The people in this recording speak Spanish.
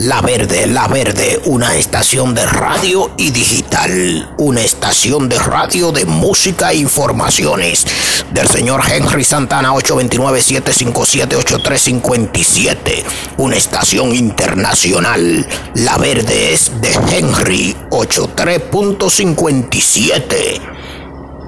La Verde, La Verde, una estación de radio y digital, una estación de radio de música e informaciones del señor Henry Santana 829-757-8357, una estación internacional. La Verde es de Henry 83.57.